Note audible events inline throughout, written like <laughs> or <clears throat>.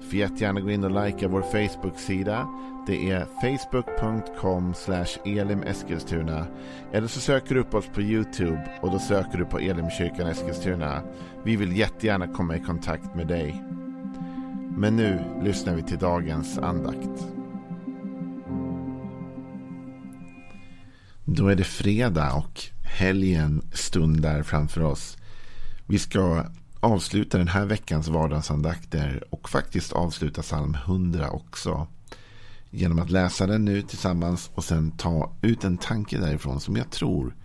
Du får jättegärna gå in och likea vår Facebook-sida. Det är facebook.com elimeskilstuna. Eller så söker du upp oss på YouTube och då söker du på Elimkyrkan Eskilstuna. Vi vill jättegärna komma i kontakt med dig. Men nu lyssnar vi till dagens andakt. Då är det fredag och helgen stundar framför oss. Vi ska avsluta den här veckans vardagsandakter och faktiskt avsluta psalm 100 också. Genom att läsa den nu tillsammans och sen ta ut en tanke därifrån som jag tror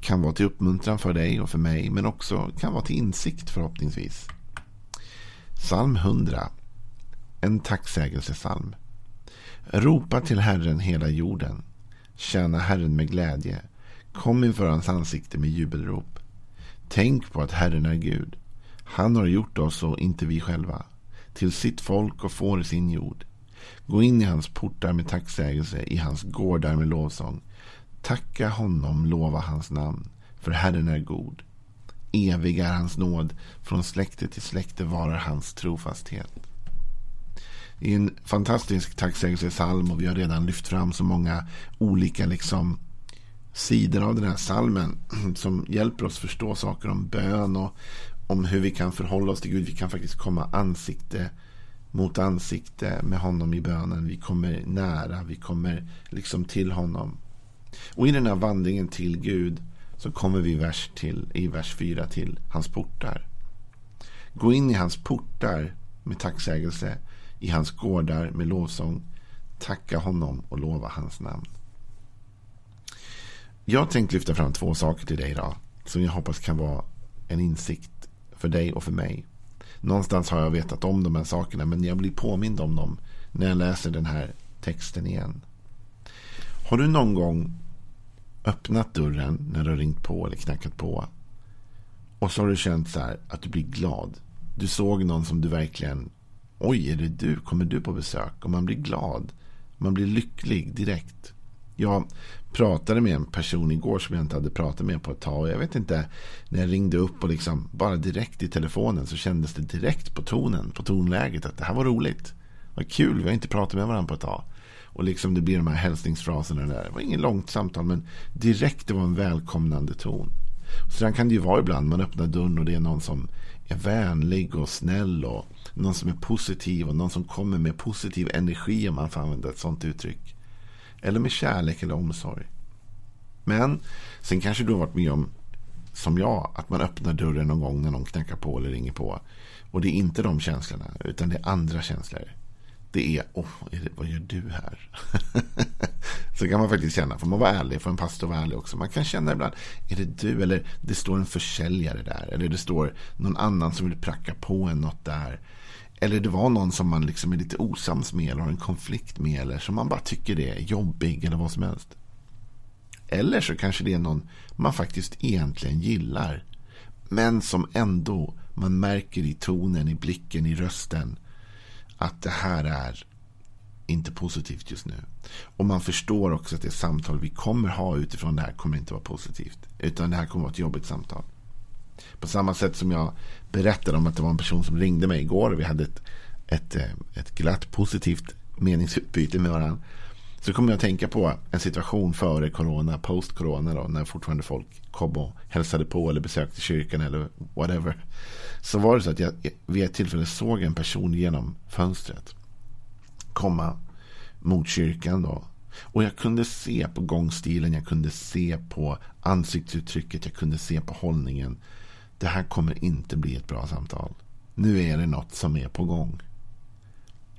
kan vara till uppmuntran för dig och för mig men också kan vara till insikt förhoppningsvis. Psalm 100. En tacksägelsesalm. Ropa till Herren hela jorden. Tjäna Herren med glädje. Kom inför hans ansikte med jubelrop. Tänk på att Herren är Gud. Han har gjort oss och inte vi själva. Till sitt folk och får sin jord. Gå in i hans portar med tacksägelse, i hans gårdar med lovsång. Tacka honom, lova hans namn, för Herren är god. Evig är hans nåd, från släkte till släkte varar hans trofasthet. Det är en fantastisk tacksägelsesalm och vi har redan lyft fram så många olika liksom sidor av den här salmen <clears throat> som hjälper oss förstå saker om bön och om hur vi kan förhålla oss till Gud. Vi kan faktiskt komma ansikte mot ansikte med honom i bönen. Vi kommer nära, vi kommer liksom till honom. Och i den här vandringen till Gud så kommer vi vers till, i vers 4 till hans portar. Gå in i hans portar med tacksägelse, i hans gårdar med lovsång. Tacka honom och lova hans namn. Jag tänkte lyfta fram två saker till dig idag. Som jag hoppas kan vara en insikt för dig och för mig. Någonstans har jag vetat om de här sakerna men jag blir påmind om dem när jag läser den här texten igen. Har du någon gång öppnat dörren när du har ringt på eller knackat på och så har du känt så här att du blir glad. Du såg någon som du verkligen Oj, är det du? Kommer du på besök? Och man blir glad. Man blir lycklig direkt. Ja, pratade med en person igår som jag inte hade pratat med på ett tag. Och jag vet inte, när jag ringde upp och liksom bara direkt i telefonen så kändes det direkt på tonen, på tonläget att det här var roligt. Vad kul, vi har inte pratat med varandra på ett tag. Och liksom det blir de här hälsningsfraserna där. Det var inget långt samtal men direkt det var en välkomnande ton. Sedan kan det ju vara ibland man öppnar dörren och det är någon som är vänlig och snäll och någon som är positiv och någon som kommer med positiv energi om man får använda ett sånt uttryck. Eller med kärlek eller omsorg. Men sen kanske du har varit med om, som jag, att man öppnar dörren någon gång när någon knackar på eller ringer på. Och det är inte de känslorna, utan det är andra känslor. Det är, åh, oh, vad gör du här? <laughs> så kan man faktiskt känna, får man vara ärlig, får en pastor vara ärlig också. Man kan känna ibland, är det du? Eller det står en försäljare där. Eller det står någon annan som vill pracka på en något där. Eller det var någon som man liksom är lite osams med eller har en konflikt med. Eller som man bara tycker det är jobbig eller vad som helst. Eller så kanske det är någon man faktiskt egentligen gillar. Men som ändå man märker i tonen, i blicken, i rösten. Att det här är inte positivt just nu. Och man förstår också att det samtal vi kommer ha utifrån det här kommer inte vara positivt. Utan det här kommer vara ett jobbigt samtal. På samma sätt som jag berättade om att det var en person som ringde mig igår och vi hade ett, ett, eh, ett glatt positivt meningsutbyte med varandra. Så kommer jag att tänka på en situation före corona, post corona då, när fortfarande folk kom och hälsade på eller besökte kyrkan eller whatever. Så var det så att jag vid ett tillfälle såg en person genom fönstret komma mot kyrkan då. Och jag kunde se på gångstilen, jag kunde se på ansiktsuttrycket, jag kunde se på hållningen det här kommer inte bli ett bra samtal. Nu är det något som är på gång.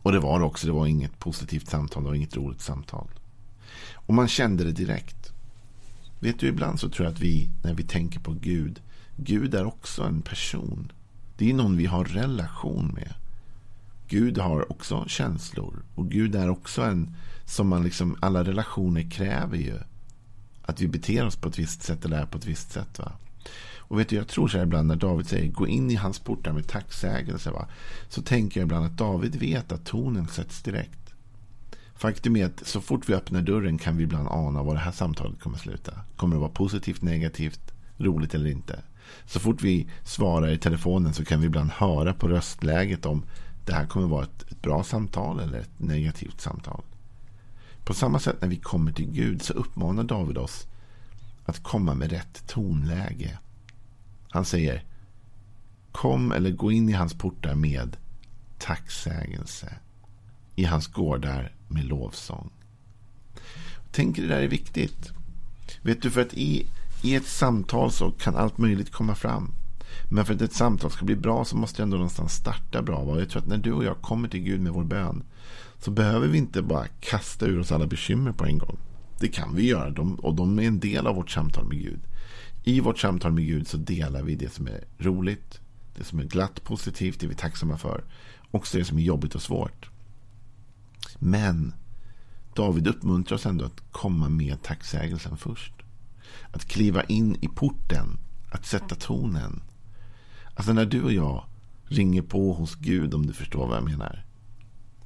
Och det var det också. Det var inget positivt samtal. Det var inget roligt samtal. Och man kände det direkt. Vet du, ibland så tror jag att vi, när vi tänker på Gud, Gud är också en person. Det är någon vi har relation med. Gud har också känslor. Och Gud är också en som man liksom, alla relationer kräver ju. Att vi beter oss på ett visst sätt eller är på ett visst sätt. Va? Och vet du, jag tror så här ibland när David säger gå in i hans portar med tacksägelse. Va? Så tänker jag ibland att David vet att tonen sätts direkt. Faktum är att så fort vi öppnar dörren kan vi ibland ana var det här samtalet kommer att sluta. Kommer det vara positivt, negativt, roligt eller inte? Så fort vi svarar i telefonen så kan vi ibland höra på röstläget om det här kommer att vara ett, ett bra samtal eller ett negativt samtal. På samma sätt när vi kommer till Gud så uppmanar David oss att komma med rätt tonläge. Han säger Kom eller gå in i hans portar med tacksägelse. I hans gårdar med lovsång. Tänk det där är viktigt. Vet du, för att i, i ett samtal så kan allt möjligt komma fram. Men för att ett samtal ska bli bra så måste det ändå någonstans starta bra. Och jag tror att när du och jag kommer till Gud med vår bön så behöver vi inte bara kasta ur oss alla bekymmer på en gång. Det kan vi göra och de är en del av vårt samtal med Gud. I vårt samtal med Gud så delar vi det som är roligt, det som är glatt positivt, det vi är tacksamma för. Också det som är jobbigt och svårt. Men David uppmuntrar oss ändå att komma med tacksägelsen först. Att kliva in i porten, att sätta tonen. Alltså när du och jag ringer på hos Gud, om du förstår vad jag menar.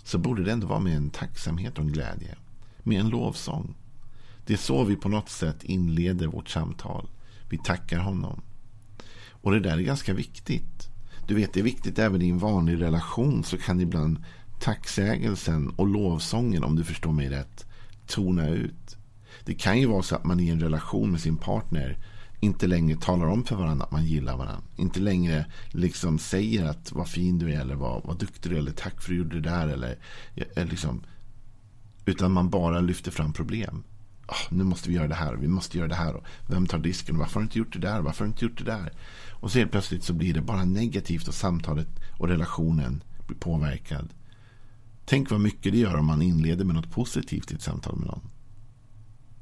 Så borde det ändå vara med en tacksamhet och en glädje. Med en lovsång. Det är så vi på något sätt inleder vårt samtal. Vi tackar honom. Och det där är ganska viktigt. Du vet, det är viktigt även i en vanlig relation så kan ibland tacksägelsen och lovsången, om du förstår mig rätt, tona ut. Det kan ju vara så att man i en relation med sin partner inte längre talar om för varandra att man gillar varandra. Inte längre liksom säger att vad fin du är eller vad, vad duktig du är eller tack för att du gjorde det där. Eller, eller liksom, utan man bara lyfter fram problem. Oh, nu måste vi göra det här och vi måste göra det här. Och vem tar disken? Varför har du inte gjort det där? Varför har du inte gjort det där? Och så helt plötsligt så blir det bara negativt och samtalet och relationen blir påverkad. Tänk vad mycket det gör om man inleder med något positivt i ett samtal med någon.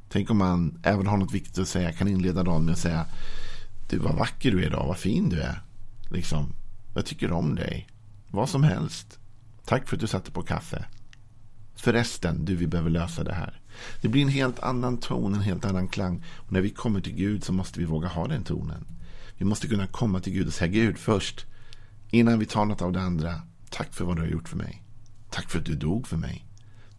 Tänk om man även har något viktigt att säga. Kan inleda dagen med att säga. Du vad vacker du är idag. Vad fin du är. Liksom. Jag tycker om dig. Vad som helst. Tack för att du satte på kaffe. Förresten, du vi behöver lösa det här. Det blir en helt annan ton, en helt annan klang. Och när vi kommer till Gud så måste vi våga ha den tonen. Vi måste kunna komma till Gud och säga Gud först. Innan vi tar något av det andra. Tack för vad du har gjort för mig. Tack för att du dog för mig.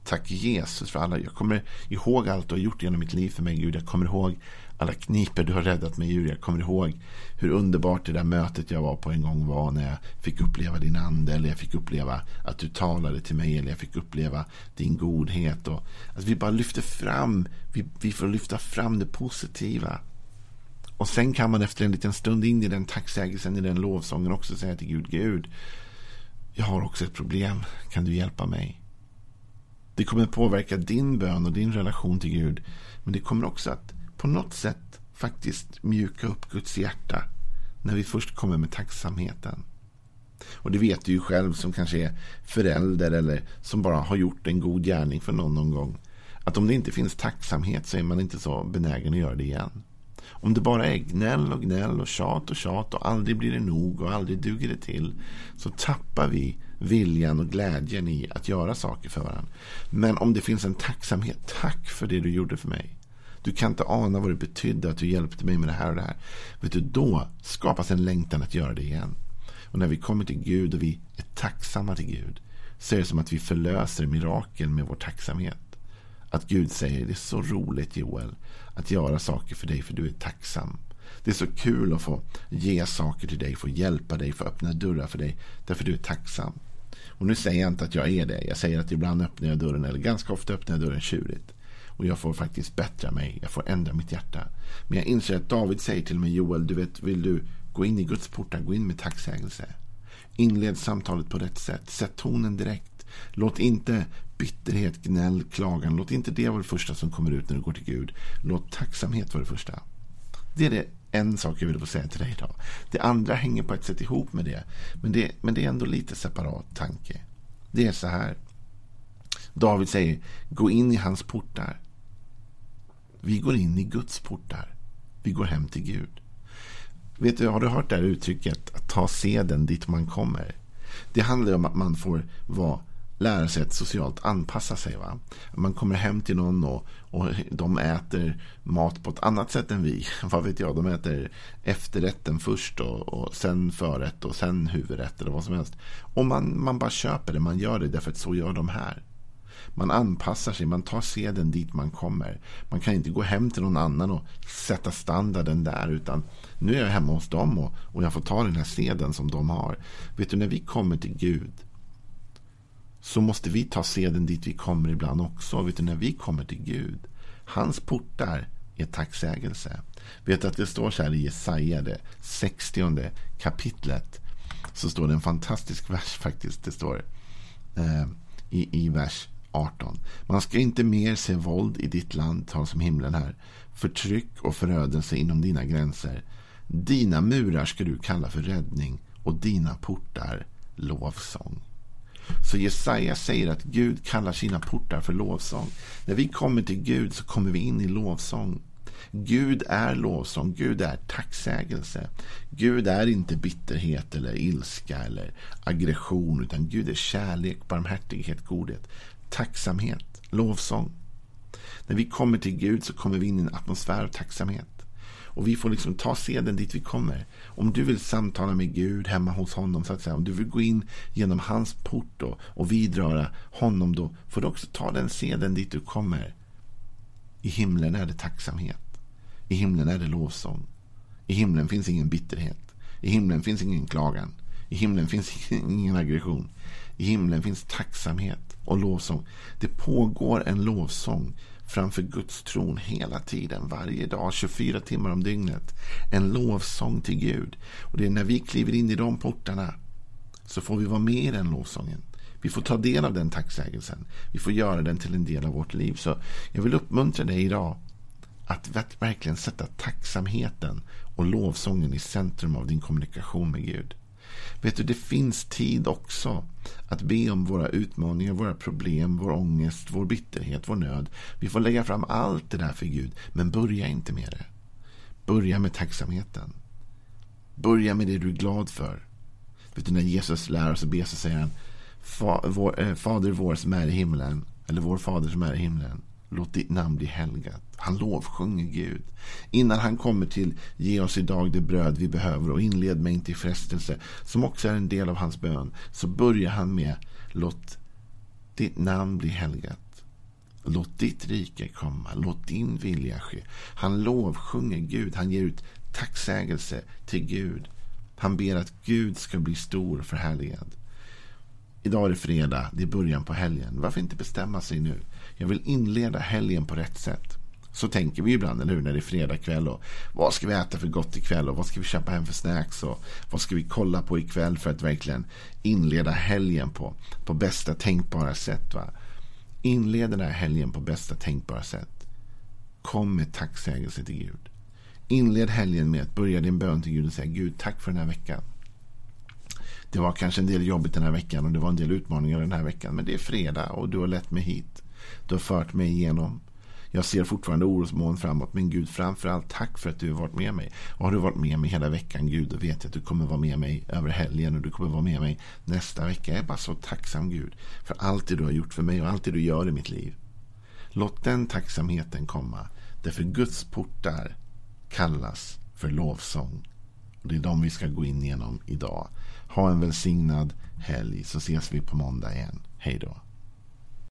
Tack Jesus för alla. Jag kommer ihåg allt du har gjort genom mitt liv för mig Gud. Jag kommer ihåg alla kniper du har räddat mig ur. Jag kommer ihåg hur underbart det där mötet jag var på en gång var när jag fick uppleva din ande. Eller jag fick uppleva att du talade till mig. Eller jag fick uppleva din godhet. Och att vi bara lyfter fram. Vi, vi får lyfta fram det positiva. Och sen kan man efter en liten stund in i den tacksägelsen, i den lovsången också säga till Gud. Gud, jag har också ett problem. Kan du hjälpa mig? Det kommer påverka din bön och din relation till Gud. Men det kommer också att på något sätt faktiskt mjuka upp Guds hjärta. När vi först kommer med tacksamheten. Och det vet du ju själv som kanske är förälder eller som bara har gjort en god gärning för någon någon gång. Att om det inte finns tacksamhet så är man inte så benägen att göra det igen. Om det bara är gnäll och gnäll och tjat och tjat och aldrig blir det nog och aldrig duger det till. Så tappar vi viljan och glädjen i att göra saker för varandra. Men om det finns en tacksamhet. Tack för det du gjorde för mig. Du kan inte ana vad det betydde att du hjälpte mig med det här och det här. Vet du, då skapas en längtan att göra det igen. Och när vi kommer till Gud och vi är tacksamma till Gud så är det som att vi förlöser mirakel med vår tacksamhet. Att Gud säger det är så roligt Joel att göra saker för dig för du är tacksam. Det är så kul att få ge saker till dig, få hjälpa dig, få öppna dörrar för dig därför du är tacksam. Och nu säger jag inte att jag är det. Jag säger att ibland öppnar jag dörren, eller ganska ofta öppnar jag dörren tjurigt. Och jag får faktiskt bättra mig. Jag får ändra mitt hjärta. Men jag inser att David säger till mig, Joel, du vet, vill du gå in i Guds portar, gå in med tacksägelse. Inled samtalet på rätt sätt. Sätt tonen direkt. Låt inte bitterhet, gnäll, klagan. Låt inte det vara det första som kommer ut när du går till Gud. Låt tacksamhet vara det första. Det är det en sak jag vill få säga till dig idag. Det andra hänger på ett sätt ihop med det. Men det, men det är ändå lite separat tanke. Det är så här. David säger, gå in i hans portar. Vi går in i Guds portar. Vi går hem till Gud. Vet du, har du hört det här uttrycket att ta seden dit man kommer? Det handlar om att man får vara lära sig att socialt anpassa sig. Va? Man kommer hem till någon och, och de äter mat på ett annat sätt än vi. <laughs> Vad vet jag, de äter efterrätten först och, och sen förrätt och sen huvudrätt eller vad som helst. Och man, man bara köper det, man gör det därför att så gör de här. Man anpassar sig, man tar seden dit man kommer. Man kan inte gå hem till någon annan och sätta standarden där. Utan nu är jag hemma hos dem och, och jag får ta den här seden som de har. Vet du, när vi kommer till Gud så måste vi ta seden dit vi kommer ibland också. Vet du, när vi kommer till Gud, hans portar är tacksägelse. Vet du att det står så här i Jesaja, det 60 kapitlet. Så står det en fantastisk vers faktiskt. Det står eh, i, i vers 18. Man ska inte mer se våld i ditt land, tal som himlen här. Förtryck och förödelse inom dina gränser. Dina murar ska du kalla för räddning och dina portar lovsång. Så Jesaja säger att Gud kallar sina portar för lovsång. När vi kommer till Gud så kommer vi in i lovsång. Gud är lovsång, Gud är tacksägelse. Gud är inte bitterhet eller ilska eller aggression utan Gud är kärlek, barmhärtighet, godhet, tacksamhet, lovsång. När vi kommer till Gud så kommer vi in i en atmosfär av tacksamhet. Och vi får liksom ta seden dit vi kommer. Om du vill samtala med Gud hemma hos honom, så att säga, om du vill gå in genom hans port då, och vidröra honom, då får du också ta den seden dit du kommer. I himlen är det tacksamhet. I himlen är det lovsång. I himlen finns ingen bitterhet. I himlen finns ingen klagan. I himlen finns <laughs> ingen aggression. I himlen finns tacksamhet och lovsång. Det pågår en lovsång framför Guds tron hela tiden, varje dag, 24 timmar om dygnet. En lovsång till Gud. Och det är när vi kliver in i de portarna så får vi vara med i den lovsången. Vi får ta del av den tacksägelsen. Vi får göra den till en del av vårt liv. Så jag vill uppmuntra dig idag att verkligen sätta tacksamheten och lovsången i centrum av din kommunikation med Gud. Vet du, det finns tid också att be om våra utmaningar, våra problem, vår ångest, vår bitterhet, vår nöd. Vi får lägga fram allt det där för Gud, men börja inte med det. Börja med tacksamheten. Börja med det du är glad för. Vet du, när Jesus lär oss att be så säger han eh, Fader vår som är i himlen, eller vår fader som är i himlen. Låt ditt namn bli helgat. Han lovsjunger Gud. Innan han kommer till ge oss idag det bröd vi behöver och inled mig inte i frestelse, som också är en del av hans bön, så börjar han med låt ditt namn bli helgat. Låt ditt rike komma. Låt din vilja ske. Han lovsjunger Gud. Han ger ut tacksägelse till Gud. Han ber att Gud ska bli stor och förhärligad. Idag är det fredag. Det är början på helgen. Varför inte bestämma sig nu? Jag vill inleda helgen på rätt sätt. Så tänker vi ibland, eller hur, när det är fredag kväll. Och vad ska vi äta för gott ikväll? Och vad ska vi köpa hem för snacks? Och vad ska vi kolla på ikväll för att verkligen inleda helgen på, på bästa tänkbara sätt? Va? Inled den här helgen på bästa tänkbara sätt. Kom med tacksägelse till Gud. Inled helgen med att börja din bön till Gud och säga Gud, tack för den här veckan. Det var kanske en del jobbigt den här veckan och det var en del utmaningar den här veckan. Men det är fredag och du har lett mig hit. Du har fört mig igenom. Jag ser fortfarande orosmoln framåt. Men Gud, framförallt tack för att du har varit med mig. Och har du varit med mig hela veckan, Gud, då vet jag att du kommer vara med mig över helgen. Och du kommer vara med mig nästa vecka. Jag är bara så tacksam, Gud, för allt det du har gjort för mig och allt det du gör i mitt liv. Låt den tacksamheten komma. Därför Guds portar kallas för lovsång. Och det är de vi ska gå in genom idag. Ha en välsignad helg så ses vi på måndag igen. Hej då.